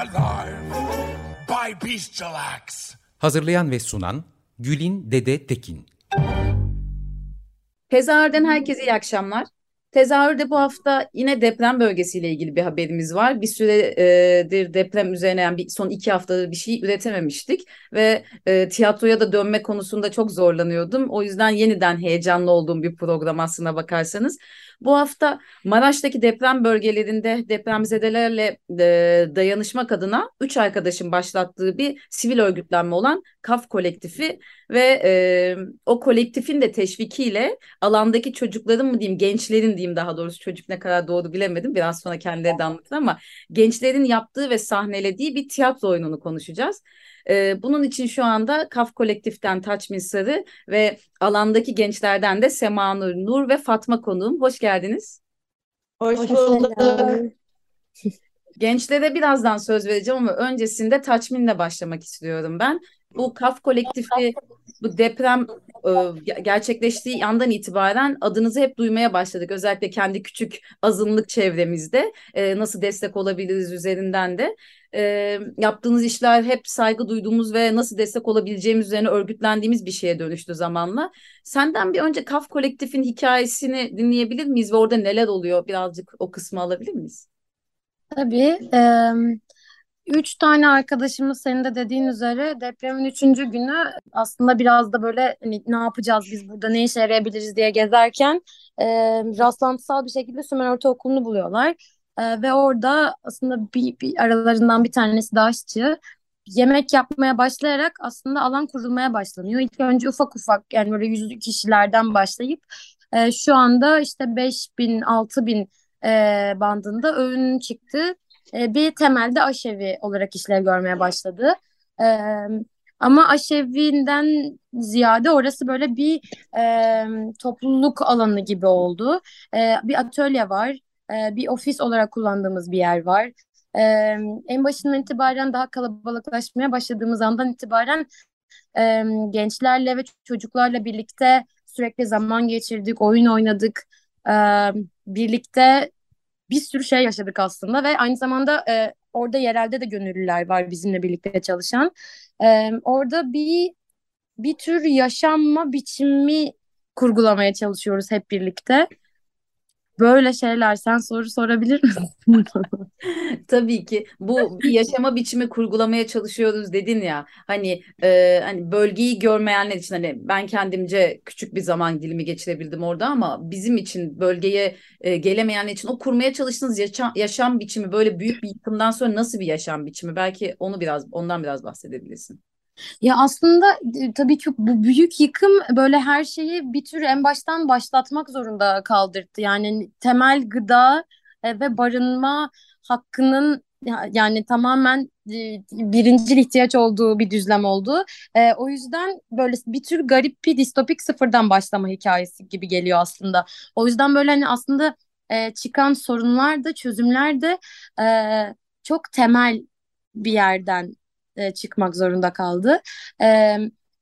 Alive by. Hazırlayan ve sunan Gülin Dede Tekin. Tezahürden herkese iyi akşamlar. Tezahürde bu hafta yine deprem bölgesiyle ilgili bir haberimiz var. Bir süredir deprem üzerine yani bir, son iki haftadır bir şey üretememiştik ve e, tiyatroya da dönme konusunda çok zorlanıyordum. O yüzden yeniden heyecanlı olduğum bir program aslına bakarsanız. Bu hafta Maraş'taki deprem bölgelerinde depremzedelerle e, dayanışmak adına üç arkadaşın başlattığı bir sivil örgütlenme olan KAF kolektifi ve e, o kolektifin de teşvikiyle alandaki çocukların mı diyeyim gençlerin diyeyim daha doğrusu çocuk ne kadar doğru bilemedim biraz sonra kendileri de anlatır ama gençlerin yaptığı ve sahnelediği bir tiyatro oyununu konuşacağız. E, bunun için şu anda KAF Kolektif'ten Taçmin Sarı ve alandaki gençlerden de Sema Nur, Nur ve Fatma konuğum. Hoş geldiniz. Hoş, bulduk. Gençlere birazdan söz vereceğim ama öncesinde Taçmin'le başlamak istiyorum ben. Bu KAF kolektifi bu deprem e, gerçekleştiği yandan itibaren adınızı hep duymaya başladık. Özellikle kendi küçük azınlık çevremizde e, nasıl destek olabiliriz üzerinden de. E, yaptığınız işler hep saygı duyduğumuz ve nasıl destek olabileceğimiz üzerine örgütlendiğimiz bir şeye dönüştü zamanla. Senden bir önce KAF kolektifin hikayesini dinleyebilir miyiz ve orada neler oluyor? Birazcık o kısmı alabilir miyiz? Tabii. E, Üç tane arkadaşımız senin de dediğin üzere depremin üçüncü günü aslında biraz da böyle hani, ne yapacağız biz burada ne işe yarayabiliriz diye gezerken e, rastlantısal bir şekilde Sümer Ortaokulu'nu buluyorlar. E, ve orada aslında bir, bir aralarından bir tanesi de aşçı yemek yapmaya başlayarak aslında alan kurulmaya başlanıyor. İlk önce ufak ufak yani böyle yüzlü kişilerden başlayıp e, şu anda işte 5 bin 6 bin e, bandında öğün çıktı e, bir temelde aşevi olarak işlev görmeye başladı. E, ama aşevinden ziyade orası böyle bir topluluk alanı gibi oldu. E, bir atölye var, bir ofis olarak kullandığımız bir yer var. En başından itibaren daha kalabalıklaşmaya başladığımız andan itibaren gençlerle ve çocuklarla birlikte sürekli zaman geçirdik, oyun oynadık. Birlikte bir sürü şey yaşadık aslında ve aynı zamanda e, orada yerelde de gönüllüler var bizimle birlikte çalışan. E, orada bir bir tür yaşanma biçimi kurgulamaya çalışıyoruz hep birlikte. Böyle şeyler sen soru sorabilir misin? Tabii ki bu bir yaşama biçimi kurgulamaya çalışıyoruz dedin ya hani e, hani bölgeyi görmeyenler için hani ben kendimce küçük bir zaman dilimi geçirebildim orada ama bizim için bölgeye e, gelemeyenler için o kurmaya çalıştığınız yaşam, yaşam biçimi böyle büyük bir yıkımdan sonra nasıl bir yaşam biçimi belki onu biraz ondan biraz bahsedebilirsin. Ya aslında e, tabii ki bu büyük yıkım böyle her şeyi bir tür en baştan başlatmak zorunda kaldırdı. Yani temel gıda e, ve barınma hakkının yani tamamen e, birincil ihtiyaç olduğu bir düzlem oldu. E, o yüzden böyle bir tür garip bir distopik sıfırdan başlama hikayesi gibi geliyor aslında. O yüzden böyle hani aslında e, çıkan sorunlar da çözümler de e, çok temel bir yerden e, çıkmak zorunda kaldı. E,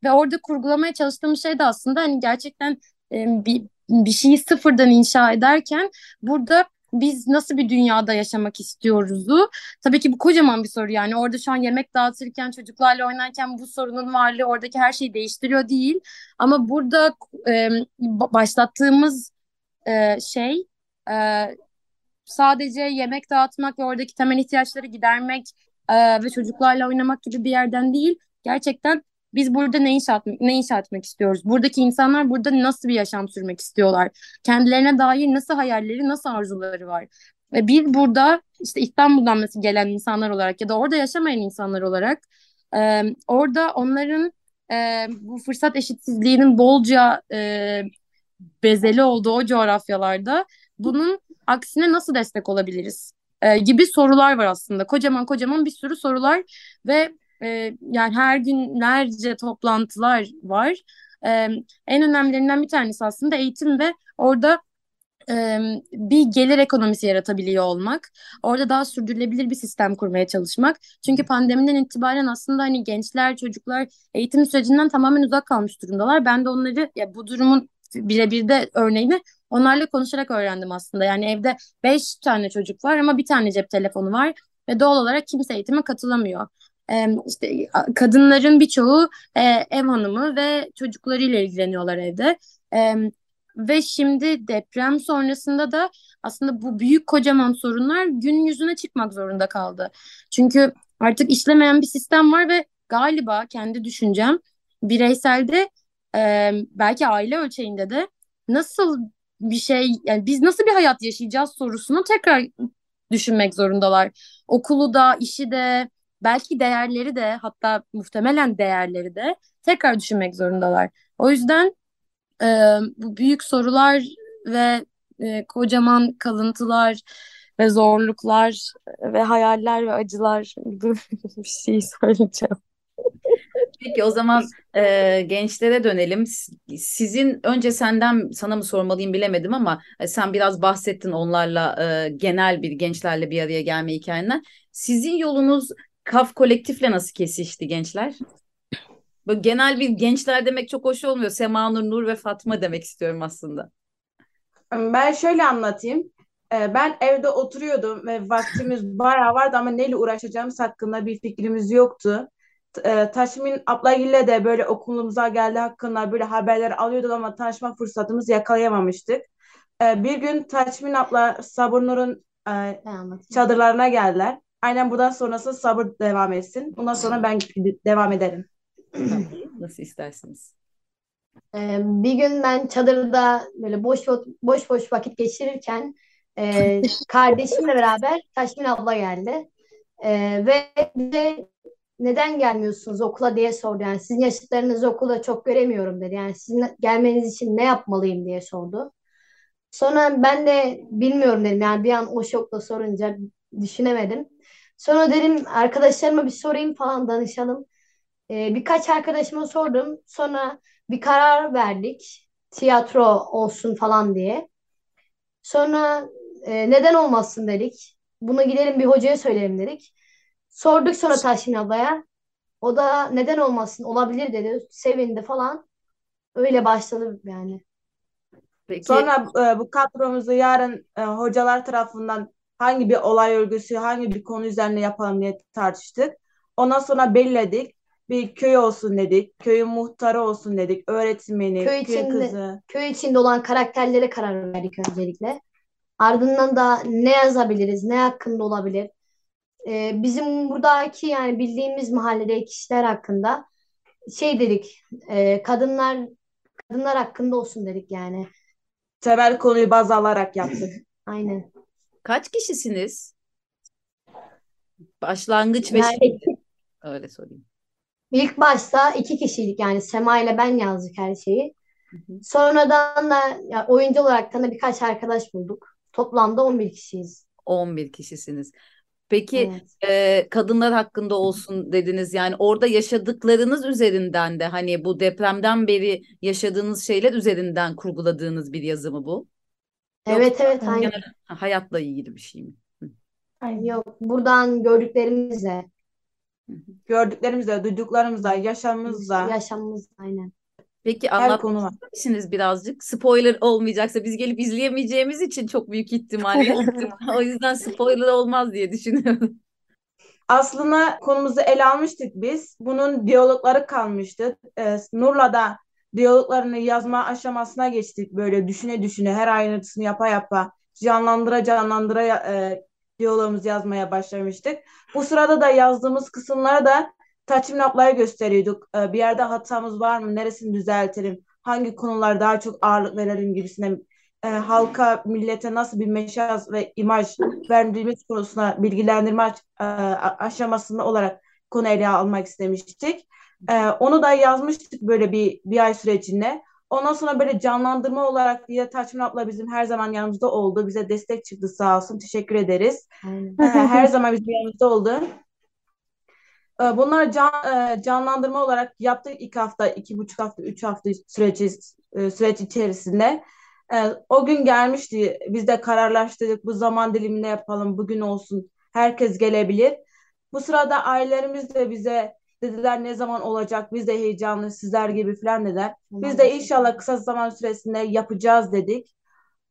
ve orada kurgulamaya çalıştığım şey de aslında hani gerçekten e, bir, bir şeyi sıfırdan inşa ederken burada biz nasıl bir dünyada yaşamak istiyoruzu tabii ki bu kocaman bir soru yani orada şu an yemek dağıtırken çocuklarla oynarken bu sorunun varlığı oradaki her şeyi değiştiriyor değil ama burada e, başlattığımız e, şey e, sadece yemek dağıtmak ve oradaki temel ihtiyaçları gidermek e, ve çocuklarla oynamak gibi bir yerden değil. Gerçekten biz burada ne inşa, etmek, ne inşa etmek istiyoruz? Buradaki insanlar burada nasıl bir yaşam sürmek istiyorlar? Kendilerine dair nasıl hayalleri, nasıl arzuları var? Ve biz burada işte İstanbul'dan mesela gelen insanlar olarak ya da orada yaşamayan insanlar olarak e, orada onların e, bu fırsat eşitsizliğinin bolca e, bezeli olduğu o coğrafyalarda bunun aksine nasıl destek olabiliriz? E, gibi sorular var aslında. Kocaman kocaman bir sürü sorular ve e, yani her günlerce toplantılar var. E, en önemlilerinden bir tanesi aslında eğitim ve orada e, bir gelir ekonomisi yaratabiliyor olmak. Orada daha sürdürülebilir bir sistem kurmaya çalışmak. Çünkü pandemiden itibaren aslında hani gençler, çocuklar eğitim sürecinden tamamen uzak kalmış durumdalar. Ben de onları ya bu durumun birebir de örneğini onlarla konuşarak öğrendim aslında. Yani evde beş tane çocuk var ama bir tane cep telefonu var ve doğal olarak kimse eğitime katılamıyor. Ee, işte kadınların birçoğu e, ev hanımı ve çocuklarıyla ilgileniyorlar evde. Ee, ve şimdi deprem sonrasında da aslında bu büyük kocaman sorunlar gün yüzüne çıkmak zorunda kaldı. Çünkü artık işlemeyen bir sistem var ve galiba kendi düşüncem bireyselde e, belki aile ölçeğinde de nasıl bir şey yani biz nasıl bir hayat yaşayacağız sorusunu tekrar düşünmek zorundalar. Okulu da, işi de, belki değerleri de hatta muhtemelen değerleri de tekrar düşünmek zorundalar. O yüzden e, bu büyük sorular ve e, kocaman kalıntılar ve zorluklar ve hayaller ve acılar bir şey söyleyeceğim. Peki o zaman e, gençlere dönelim. Sizin önce senden sana mı sormalıyım bilemedim ama e, sen biraz bahsettin onlarla e, genel bir gençlerle bir araya gelme hikayenden. Sizin yolunuz Kaf kolektifle nasıl kesişti gençler? Böyle genel bir gençler demek çok hoş olmuyor. Sema Nur, Nur ve Fatma demek istiyorum aslında. Ben şöyle anlatayım. Ee, ben evde oturuyordum ve vaktimiz bayağı vardı ama neyle uğraşacağımız hakkında bir fikrimiz yoktu. E, Taşmin ablayla de böyle okulumuza geldi hakkında böyle haberler alıyorduk ama tanışma fırsatımız yakalayamamıştık. Ee, bir gün Taşmin abla Sabır Nur'un e, çadırlarına geldiler. Aynen buradan sonrası sabır devam etsin. Bundan sonra ben devam ederim. Nasıl istersiniz? Ee, bir gün ben çadırda böyle boş boş boş vakit geçirirken e, kardeşimle beraber Taşmin abla geldi. E, ve bize neden gelmiyorsunuz okula diye sordu. Yani sizin yaşıtlarınızı okulda çok göremiyorum dedi. Yani sizin gelmeniz için ne yapmalıyım diye sordu. Sonra ben de bilmiyorum dedim. Yani bir an o şokla sorunca düşünemedim. Sonra dedim arkadaşlarıma bir sorayım falan danışalım. Ee, birkaç arkadaşıma sordum. Sonra bir karar verdik. Tiyatro olsun falan diye. Sonra e, neden olmasın dedik. Bunu gidelim bir hocaya söyleyelim dedik. Sorduk sonra Tahsin ablaya. O da neden olmasın olabilir dedi. Sevindi falan. Öyle başladı yani. Peki. Sonra e, bu kadromuzu yarın e, hocalar tarafından hangi bir olay örgüsü, hangi bir konu üzerine yapalım diye tartıştık. Ondan sonra belirledik. Bir köy olsun dedik. Köyün muhtarı olsun dedik. Öğretmeni, köy, köy içinde, kızı. Köy içinde olan karakterlere karar verdik öncelikle. Ardından da ne yazabiliriz, ne hakkında olabilir. Ee, bizim buradaki yani bildiğimiz mahalledeki kişiler hakkında şey dedik. E, kadınlar kadınlar hakkında olsun dedik yani. Temel konuyu baz alarak yaptık. Aynen. Kaç kişisiniz? Başlangıç ve yani, şimdi. Öyle sorayım. İlk başta iki kişiydik yani Sema ile ben yazdık her şeyi. Hı hı. Sonradan da ya, oyuncu olarak da birkaç arkadaş bulduk. Toplamda 11 kişiyiz. 11 kişisiniz. Peki evet. e, kadınlar hakkında olsun dediniz yani orada yaşadıklarınız üzerinden de hani bu depremden beri yaşadığınız şeyler üzerinden kurguladığınız bir yazı mı bu? Evet Yoksa evet aynen. hayatla ilgili bir şey mi? Aynen. Yok buradan gördüklerimizle. Gördüklerimizle, duyduklarımızla, yaşamımızla. Yaşamımızla aynen. Peki anlatmak misiniz birazcık? Spoiler olmayacaksa biz gelip izleyemeyeceğimiz için çok büyük ihtimalle. o yüzden spoiler olmaz diye düşünüyorum. Aslında konumuzu ele almıştık biz. Bunun diyalogları kalmıştı. Ee, Nur'la da diyaloglarını yazma aşamasına geçtik böyle düşüne düşüne her ayrıntısını yapa yapa canlandıra canlandıra e, diyalogumuzu yazmaya başlamıştık. Bu sırada da yazdığımız kısımlara da Taçmin ablaya gösteriyorduk. Ee, bir yerde hatamız var mı? Neresini düzeltelim? Hangi konular daha çok ağırlık verelim gibisine e, halka, millete nasıl bir meşaz ve imaj verdiğimiz konusuna bilgilendirme e, aşamasında olarak konu ele almak istemiştik. E, onu da yazmıştık böyle bir, bir ay sürecinde. Ondan sonra böyle canlandırma olarak diye Taçmin abla bizim her zaman yanımızda oldu. Bize destek çıktı sağ olsun. Teşekkür ederiz. her zaman bizim yanımızda oldu. Ee, bunları can, e, canlandırma olarak yaptık ilk hafta, iki buçuk hafta, üç hafta süreci, e, süreç içerisinde. Ee, o gün gelmişti. Biz de kararlaştırdık. Bu zaman diliminde yapalım. Bugün olsun. Herkes gelebilir. Bu sırada ailelerimiz de bize dediler ne zaman olacak? Biz de heyecanlı sizler gibi falan dediler. Biz de inşallah kısa zaman süresinde yapacağız dedik.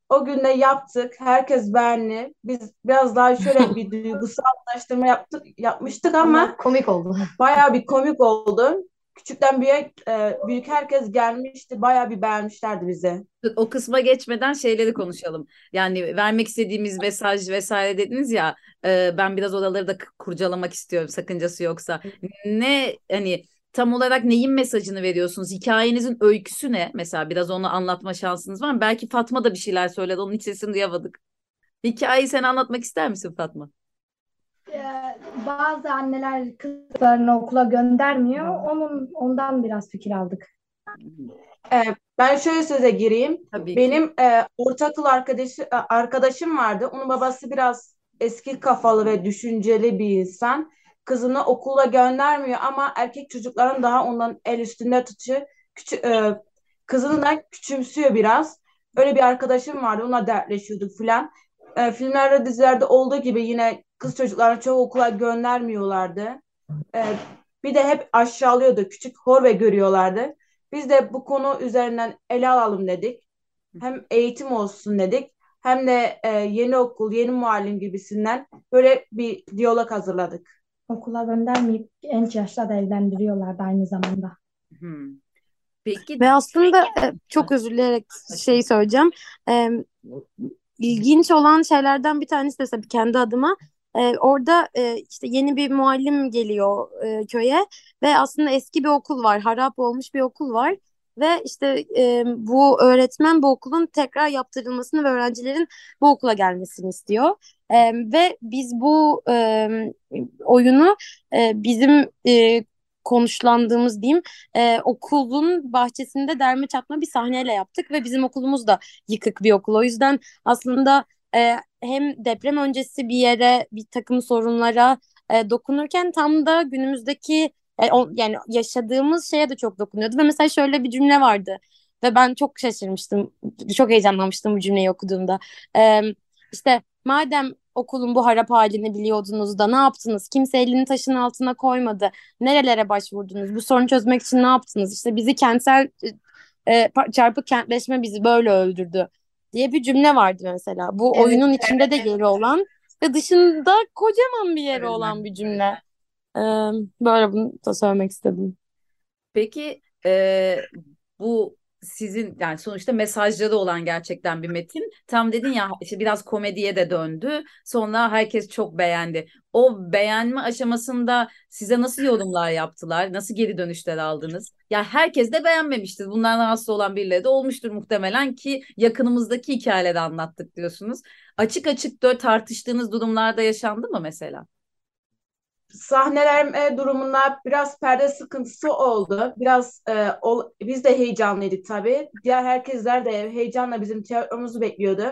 O gün de yaptık. Herkes beğendi. Biz biraz daha şöyle bir duygusallaştırma yaptık, yapmıştık ama, ama komik oldu. Bayağı bir komik oldu. Küçükten büyük, e, büyük herkes gelmişti. Bayağı bir beğenmişlerdi bizi. O kısma geçmeden şeyleri konuşalım. Yani vermek istediğimiz mesaj vesaire dediniz ya. E, ben biraz oraları da kurcalamak istiyorum sakıncası yoksa. Ne hani tam olarak neyin mesajını veriyorsunuz? Hikayenizin öyküsü ne? Mesela biraz onu anlatma şansınız var mı? Belki Fatma da bir şeyler söyledi. Onun hiç sesini duyamadık. Hikayeyi sen anlatmak ister misin Fatma? Ee, bazı anneler kızlarını okula göndermiyor. Onun ondan biraz fikir aldık. Ee, ben şöyle söze gireyim. Tabii Benim e, ortaokul arkadaşı, e, arkadaşım vardı. Onun babası biraz eski kafalı ve düşünceli bir insan. Kızını okula göndermiyor ama erkek çocukların daha ondan el üstünde tutuyor. Küçük, e, kızını da küçümsüyor biraz. Öyle bir arkadaşım vardı. Onunla dertleşiyorduk filan. E, filmlerde, dizilerde olduğu gibi yine kız çocuklarını çoğu okula göndermiyorlardı. E, bir de hep aşağılıyordu. Küçük hor ve görüyorlardı. Biz de bu konu üzerinden ele alalım dedik. Hem eğitim olsun dedik. Hem de e, yeni okul, yeni muallim gibisinden böyle bir diyalog hazırladık. Okula göndermeyip genç yaşta da evlendiriyorlardı aynı zamanda. Hmm. Peki. Ve aslında e, çok özür dileyerek şey söyleyeceğim. Ee, ilginç olan şeylerden bir tanesi de tabii kendi adıma ee, orada e, işte yeni bir muallim geliyor e, köye ve aslında eski bir okul var, harap olmuş bir okul var ve işte e, bu öğretmen bu okulun tekrar yaptırılmasını ve öğrencilerin bu okula gelmesini istiyor. E, ve biz bu e, oyunu e, bizim e, konuşlandığımız diyeyim e, okulun bahçesinde derme çatma bir sahneyle yaptık ve bizim okulumuz da yıkık bir okul. O yüzden aslında e, hem deprem öncesi bir yere bir takım sorunlara e, dokunurken tam da günümüzdeki e, o, yani yaşadığımız şeye de çok dokunuyordu ve mesela şöyle bir cümle vardı ve ben çok şaşırmıştım çok heyecanlanmıştım bu cümleyi okuduğumda e, işte madem okulun bu harap halini biliyordunuz da ne yaptınız? Kimse elini taşın altına koymadı. Nerelere başvurdunuz? Bu sorunu çözmek için ne yaptınız? İşte bizi kentsel e, çarpık kentleşme bizi böyle öldürdü diye bir cümle vardı mesela. Bu evet, oyunun evet. içinde de yeri olan ve dışında kocaman bir yeri evet. olan bir cümle. Ee, böyle bunu da söylemek istedim. Peki e, bu sizin yani sonuçta mesajları olan gerçekten bir metin. Tam dedin ya işte biraz komediye de döndü. Sonra herkes çok beğendi. O beğenme aşamasında size nasıl yorumlar yaptılar? Nasıl geri dönüşler aldınız? Ya herkes de beğenmemiştir. Bundan rahatsız olan birileri de olmuştur muhtemelen ki yakınımızdaki hikayeleri anlattık diyorsunuz. Açık açık da tartıştığınız durumlarda yaşandı mı mesela? Sahnelenme durumunda biraz perde sıkıntısı oldu. Biraz e, ol, biz de heyecanlıydık tabii. Diğer herkesler de heyecanla bizim tiyatromuzu bekliyordu.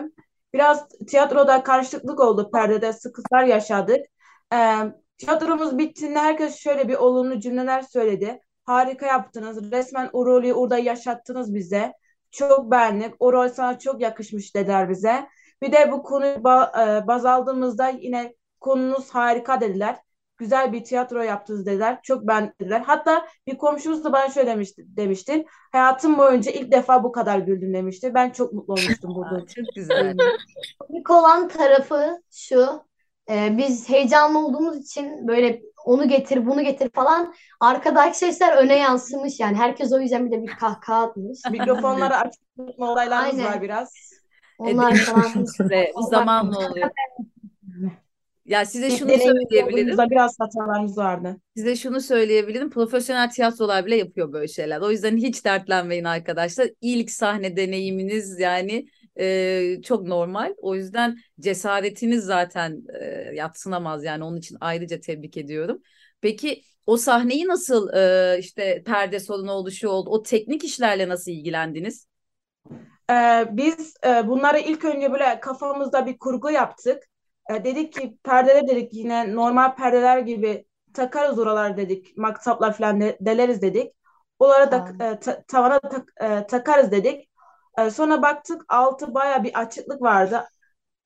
Biraz tiyatroda karışıklık oldu. Perdede sıkıntılar yaşadık. E, tiyatromuz bittiğinde herkes şöyle bir olumlu cümleler söyledi. Harika yaptınız. Resmen o rolü orada yaşattınız bize. Çok beğendik. O rol sana çok yakışmış dediler bize. Bir de bu konuyu ba e, baz aldığımızda yine konunuz harika dediler güzel bir tiyatro yaptınız dediler. Çok beğendiler. Hatta bir komşumuz da bana şöyle demişti, demişti. Hayatım boyunca ilk defa bu kadar güldüm demişti. Ben çok mutlu olmuştum burada. çok güzel. Komik olan tarafı şu. E, biz heyecanlı olduğumuz için böyle onu getir bunu getir falan arkadaki sesler öne yansımış yani herkes o yüzden bir de bir kahkaha atmış. Mikrofonları açık tutma olaylarımız Aynen. var biraz. Onlar falan. Size, bu zamanla oluyor. Ya size şunu söyleyebilirim. Biraz hatalarımız vardı. Size şunu söyleyebilirim. Profesyonel tiyatrolar bile yapıyor böyle şeyler. O yüzden hiç dertlenmeyin arkadaşlar. İlk sahne deneyiminiz yani e, çok normal. O yüzden cesaretiniz zaten e, yatsınamaz yani onun için ayrıca tebrik ediyorum. Peki o sahneyi nasıl e, işte perde sorunu oluşu oldu? O teknik işlerle nasıl ilgilendiniz? Ee, biz e, bunları ilk önce böyle kafamızda bir kurgu yaptık. E, dedik ki perdeler dedik yine normal perdeler gibi takarız oralar dedik. Maksaplar falan de, deleriz dedik. Onlara da e, ta, tavana tak, e, takarız dedik. E, sonra baktık altı baya bir açıklık vardı.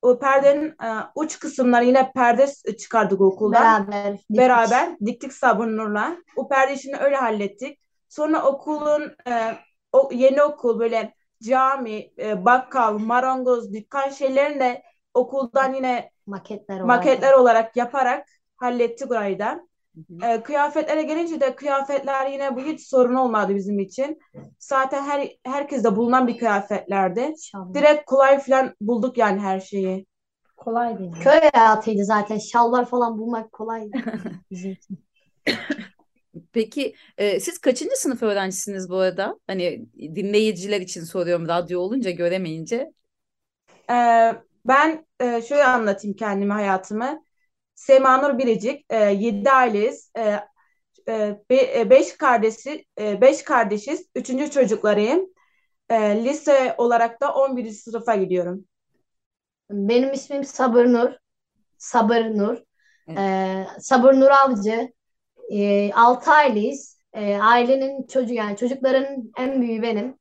O perdenin e, uç kısımları yine perde çıkardık okuldan. Beraber. diktik. Beraber diktik sabun nurla. O perde işini öyle hallettik. Sonra okulun e, o yeni okul böyle cami, e, bakkal, marangoz, dükkan şeylerini de okuldan yine Maketler olarak. maketler olarak yaparak hallettik orayı da. E, kıyafetlere gelince de kıyafetler yine bu hiç sorun olmadı bizim için. Zaten her herkeste bulunan bir kıyafetlerdi. İnşallah. Direkt kolay falan bulduk yani her şeyi. Kolay değil. Köy hayatıydı zaten. Şalvar falan bulmak kolaydı bizim için. Peki e, siz kaçıncı sınıf öğrencisiniz bu arada? Hani dinleyiciler için soruyorum radyo olunca göremeyince. Ee, ben e, şöyle anlatayım kendimi hayatımı. Sema Nur Biricik, e, 7 aileyiz. E, e, e, beş kardeşi, e, beş kardeşiz. Üçüncü çocuklarıyım. E, lise olarak da 11. sınıfa gidiyorum. Benim ismim Sabır Nur. Sabır Nur. Evet. Ee, Sabır Nur Avcı. Ee, 6 aileyiz. Ee, ailenin çocuğu yani çocukların en büyüğü benim.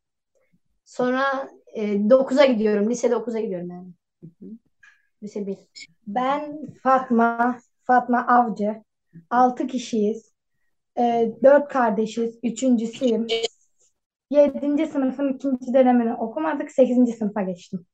Sonra e, 9'a gidiyorum. Lise 9'a gidiyorum yani. Lise 1. Ben Fatma, Fatma Avcı. Altı kişiyiz. Ee, dört kardeşiz. Üçüncüsüyüm. Yedinci sınıfın ikinci dönemini okumadık. Sekizinci sınıfa geçtim.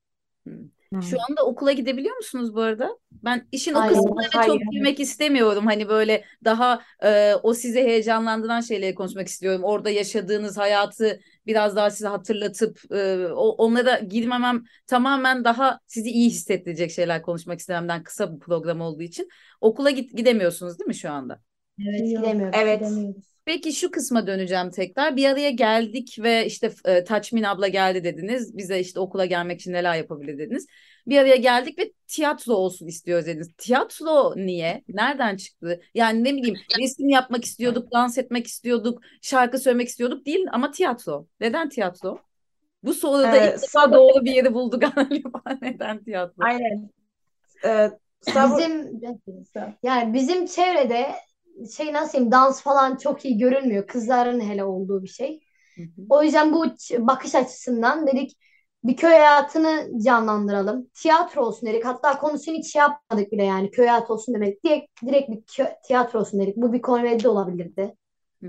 Şu anda okula gidebiliyor musunuz bu arada? Ben işin o Hayır, kısımlarına çok hayır. girmek istemiyorum. Hani böyle daha e, o sizi heyecanlandıran şeyleri konuşmak istiyorum. Orada yaşadığınız hayatı biraz daha size hatırlatıp e, onlara girmemem tamamen daha sizi iyi hissettirecek şeyler konuşmak istememden kısa bir program olduğu için. Okula git, gidemiyorsunuz değil mi şu anda? Evet Yok, gidemiyorum. Evet. gidemiyoruz. Peki şu kısma döneceğim tekrar. Bir araya geldik ve işte e, Taçmin abla geldi dediniz. Bize işte okula gelmek için neler yapabilir dediniz. Bir araya geldik ve tiyatro olsun istiyoruz dediniz. Tiyatro niye? Nereden çıktı? Yani ne bileyim resim yapmak istiyorduk, dans etmek istiyorduk, şarkı söylemek istiyorduk değil ama tiyatro. Neden tiyatro? Bu soruda Ee, ilk defa doğru bir yeri bulduk galiba. Neden tiyatro? Aynen. Ee, Bizim yani bizim çevrede şey nasıl diyeyim dans falan çok iyi görülmüyor. Kızların hele olduğu bir şey. Hı hı. O yüzden bu bakış açısından dedik bir köy hayatını canlandıralım. Tiyatro olsun dedik. Hatta konusunu hiç şey yapmadık bile yani köy hayatı olsun demek. Direkt, direkt bir kö- tiyatro olsun dedik. Bu bir komedi de olabilirdi.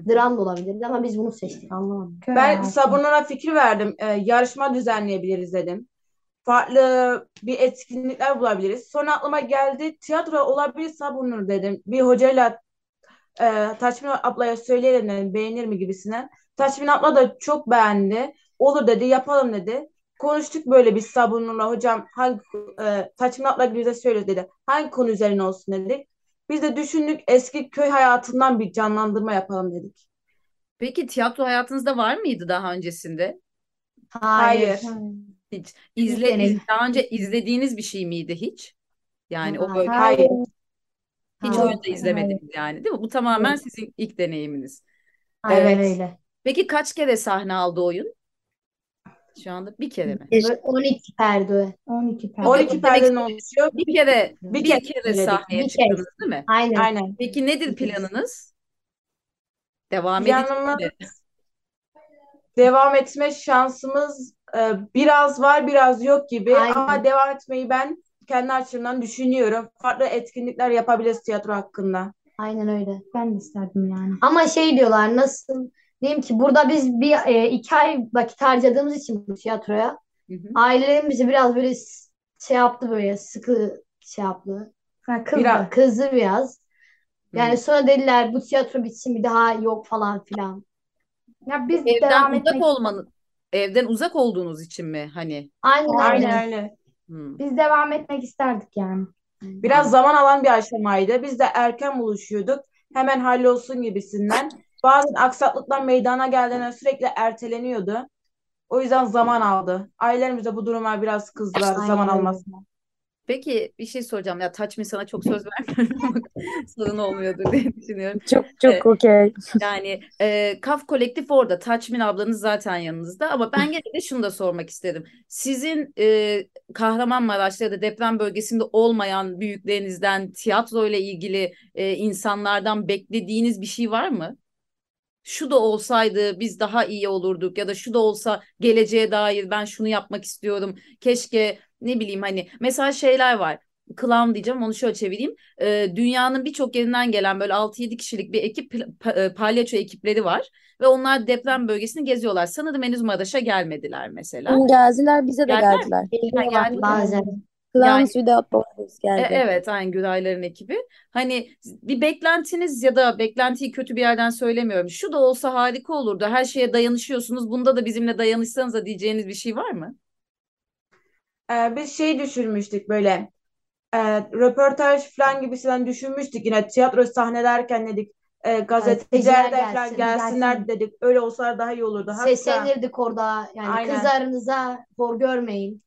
Dram da olabilirdi ama biz bunu seçtik anlamadım. Köy ben hayatı. Sabır Nur'a fikir verdim. Ee, yarışma düzenleyebiliriz dedim. Farklı bir etkinlikler bulabiliriz. Sonra aklıma geldi tiyatro olabilir Sabır Nur dedim. Bir hocayla e, Taçmin ablaya söyleyelim dedim beğenir mi gibisinden. Taçmin abla da çok beğendi. Olur dedi yapalım dedi. Konuştuk böyle biz Sabır Nur'la hocam hangi e, Taçmin abla bize söyle dedi. Hangi konu üzerine olsun dedik. Biz de düşündük eski köy hayatından bir canlandırma yapalım dedik. Peki tiyatro hayatınızda var mıydı daha öncesinde? Hayır. Hayır. Hiç. İzle, deneyim. daha önce izlediğiniz bir şey miydi hiç? Yani o böyle Hayır. hiç Hayır. oyunda izlemediniz yani değil mi? Bu tamamen sizin ilk deneyiminiz. Aynen Evet. öyle. Peki kaç kere sahne aldı oyun? Şu anda bir kere mi? Böyle 12 perde. 12 perde. 12 demek perdeden istediğim- oluşuyor. Bir kere Bir bir kere kere sahneye Bir çıktınız kez. değil mi? Aynen. Aynen. Peki nedir planınız? Devam edecek Planımız mi? devam etme şansımız e, biraz var biraz yok gibi Aynen. ama devam etmeyi ben kendi açımdan düşünüyorum. Farklı etkinlikler yapabiliriz tiyatro hakkında. Aynen öyle. Ben de isterdim yani. Ama şey diyorlar nasıl diyeyim ki burada biz bir e, iki ay vakit harcadığımız için bu tiyatroya Hı hı. ailelerim bizi biraz böyle şey yaptı böyle sıkı şey yaptı. Ha, kızdı. Biraz. Kızdı biraz. Yani Hı. sonra dediler bu tiyatro bitsin bir daha yok falan filan. Ya biz Evden devam uzak etmek olmanız, evden uzak olduğunuz için mi hani? Aynen Aynen. öyle. Aynen öyle. Biz devam etmek isterdik yani. Biraz zaman alan bir aşamaydı. Biz de erken buluşuyorduk. Hemen hallolsun gibisinden. Bazen aksaklıklar meydana geldiğinde sürekli erteleniyordu. O yüzden zaman aldı. Ailelerimiz de bu duruma biraz kızdılar Aynen zaman almasına. Peki bir şey soracağım. Ya Taçmin sana çok söz vermiyorum ama sorun olmuyordur diye düşünüyorum. Çok çok Ee, okey. yani e, Kaf Kolektif orada. Taçmin ablanız zaten yanınızda. Ama ben gene de şunu da sormak istedim. Sizin e, Kahramanmaraş'ta ya da deprem bölgesinde olmayan büyüklerinizden tiyatro ile ilgili e, insanlardan beklediğiniz bir şey var mı? Şu da olsaydı biz daha iyi olurduk ya da şu da olsa geleceğe dair ben şunu yapmak istiyorum. Keşke ne bileyim hani mesela şeyler var. Clown diyeceğim onu şöyle çevireyim. Ee, dünyanın birçok yerinden gelen böyle 6-7 kişilik bir ekip e, palyaço ekipleri var ve onlar deprem bölgesini geziyorlar. Sanırım henüz Maraş'a gelmediler mesela. Geldiler bize de Geldiler geldiler. Geliyorlar geldi. bazen. Yani Without Borders E, geldi. evet aynı Gürayların ekibi. Hani bir beklentiniz ya da beklentiyi kötü bir yerden söylemiyorum. Şu da olsa harika olurdu. Her şeye dayanışıyorsunuz. Bunda da bizimle dayanışsanız da diyeceğiniz bir şey var mı? Ee, biz şey düşünmüştük böyle e, röportaj falan gibisinden düşünmüştük yine tiyatro sahnelerken dedik e, gazeteciler de falan gelsin, gelsinler gelsin. dedik öyle olsa daha iyi olurdu. Hatta Seslenirdik orada. Yani Aynen. kızlarınıza hor görmeyin.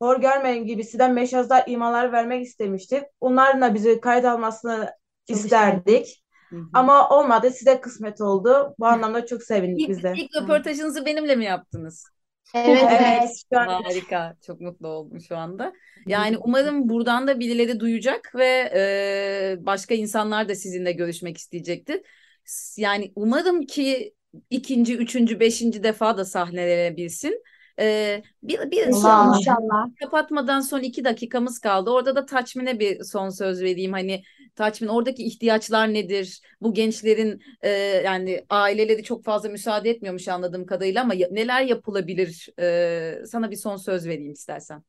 Hor görmeyin gibisinden meşazlar imalar vermek istemiştik. Onların da bizi kayıt almasını Çok isterdik. Ama olmadı size kısmet oldu. Bu anlamda çok sevindik biz de. ilk röportajınızı benimle mi yaptınız? Evet, Evet evet. şu an Harika. Çok mutlu oldum şu anda. Yani umarım buradan da birileri duyacak ve e, başka insanlar da sizinle görüşmek isteyecektir. Yani umarım ki ikinci, üçüncü, beşinci defa da sahnelenebilsin. E, bir, bir İnşallah. son İnşallah. kapatmadan son iki dakikamız kaldı. Orada da Taçmin'e bir son söz vereyim. Hani Taçmin oradaki ihtiyaçlar nedir? Bu gençlerin e, yani aileleri çok fazla müsaade etmiyormuş anladığım kadarıyla ama neler yapılabilir? E, sana bir son söz vereyim istersen.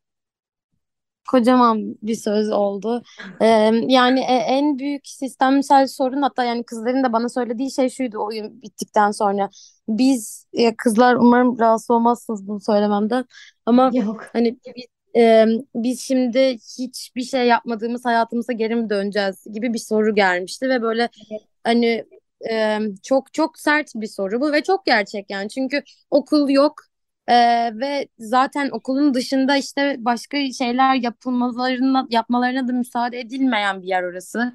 Kocaman bir söz oldu. Ee, yani e- en büyük sistemsel sorun hatta yani kızların da bana söylediği şey şuydu oyun bittikten sonra. Biz ya kızlar umarım rahatsız olmazsınız bunu söylememden ama Yok. hani biz, e, biz şimdi hiçbir şey yapmadığımız hayatımıza geri mi döneceğiz gibi bir soru gelmişti ve böyle hani e, çok çok sert bir soru bu ve çok gerçek yani çünkü okul yok e, ve zaten okulun dışında işte başka şeyler yapılmalarına yapmalarına da müsaade edilmeyen bir yer orası.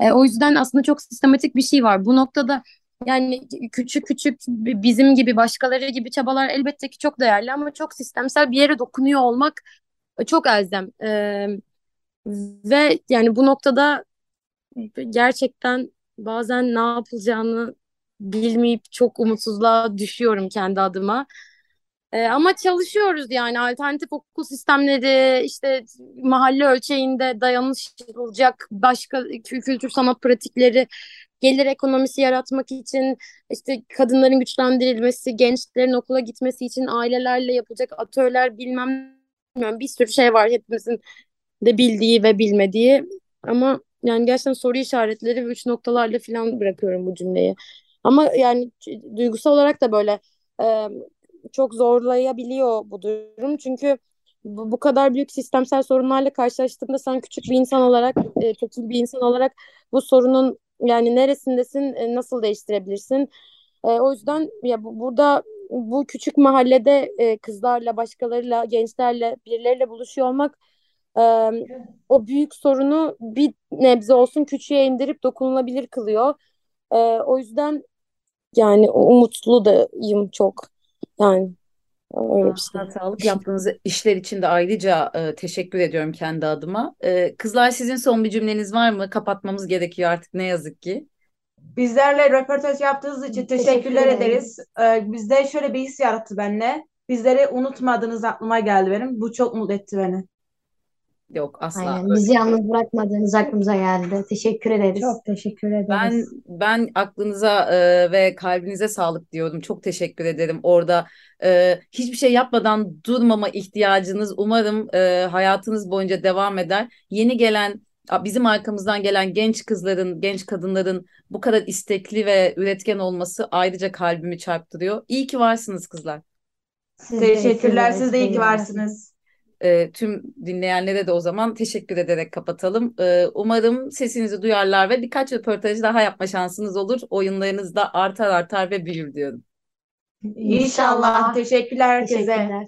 E, o yüzden aslında çok sistematik bir şey var. Bu noktada yani küçük küçük bizim gibi başkaları gibi çabalar elbette ki çok değerli ama çok sistemsel bir yere dokunuyor olmak çok elzem. E, ve yani bu noktada gerçekten bazen ne yapılacağını bilmeyip çok umutsuzluğa düşüyorum kendi adıma. Ee, ama çalışıyoruz yani alternatif okul sistemleri işte mahalle ölçeğinde dayanışılacak başka kü- kültür sanat pratikleri gelir ekonomisi yaratmak için işte kadınların güçlendirilmesi, gençlerin okula gitmesi için ailelerle yapılacak atölyeler bilmem bir sürü şey var hepimizin de bildiği ve bilmediği ama yani gerçekten soru işaretleri ve üç noktalarla falan bırakıyorum bu cümleyi. Ama yani duygusal olarak da böyle e, çok zorlayabiliyor bu durum. Çünkü bu, bu kadar büyük sistemsel sorunlarla karşılaştığında sen küçük bir insan olarak, e, tekil bir insan olarak bu sorunun yani neresindesin, e, nasıl değiştirebilirsin? E, o yüzden ya bu, burada bu küçük mahallede e, kızlarla, başkalarıyla, gençlerle, birileriyle buluşuyor olmak e, o büyük sorunu bir nebze olsun küçüğe indirip dokunulabilir kılıyor. E, o yüzden yani umutlu dayım çok. Yani öyle bir şey. Sağlık yaptığınız işler için de ayrıca e, teşekkür ediyorum kendi adıma. E, kızlar sizin son bir cümleniz var mı? Kapatmamız gerekiyor artık ne yazık ki. Bizlerle röportaj yaptığınız için Teşekkür teşekkürler ederiz. ederiz. Ee, bizde şöyle bir his yarattı bende. Bizleri unutmadığınız aklıma geldi benim. Bu çok mutlu etti beni. Yok asla. Aynen. Bizi yalnız bırakmadığınız aklımıza geldi. Teşekkür ederiz. Çok teşekkür Ben ederiz. ben aklınıza e, ve kalbinize sağlık diyorum. Çok teşekkür ederim. Orada e, hiçbir şey yapmadan durmama ihtiyacınız umarım e, hayatınız boyunca devam eder. Yeni gelen bizim arkamızdan gelen genç kızların, genç kadınların bu kadar istekli ve üretken olması ayrıca kalbimi çarptırıyor. İyi ki varsınız kızlar. Siz de Teşekkürler. siz de Siz de iyi ki varsınız. E, tüm dinleyenlere de o zaman teşekkür ederek kapatalım. E, umarım sesinizi duyarlar ve birkaç röportaj daha yapma şansınız olur. Oyunlarınız da artar artar ve büyür diyorum. İnşallah. Teşekkürler herkese. Teşekkürler.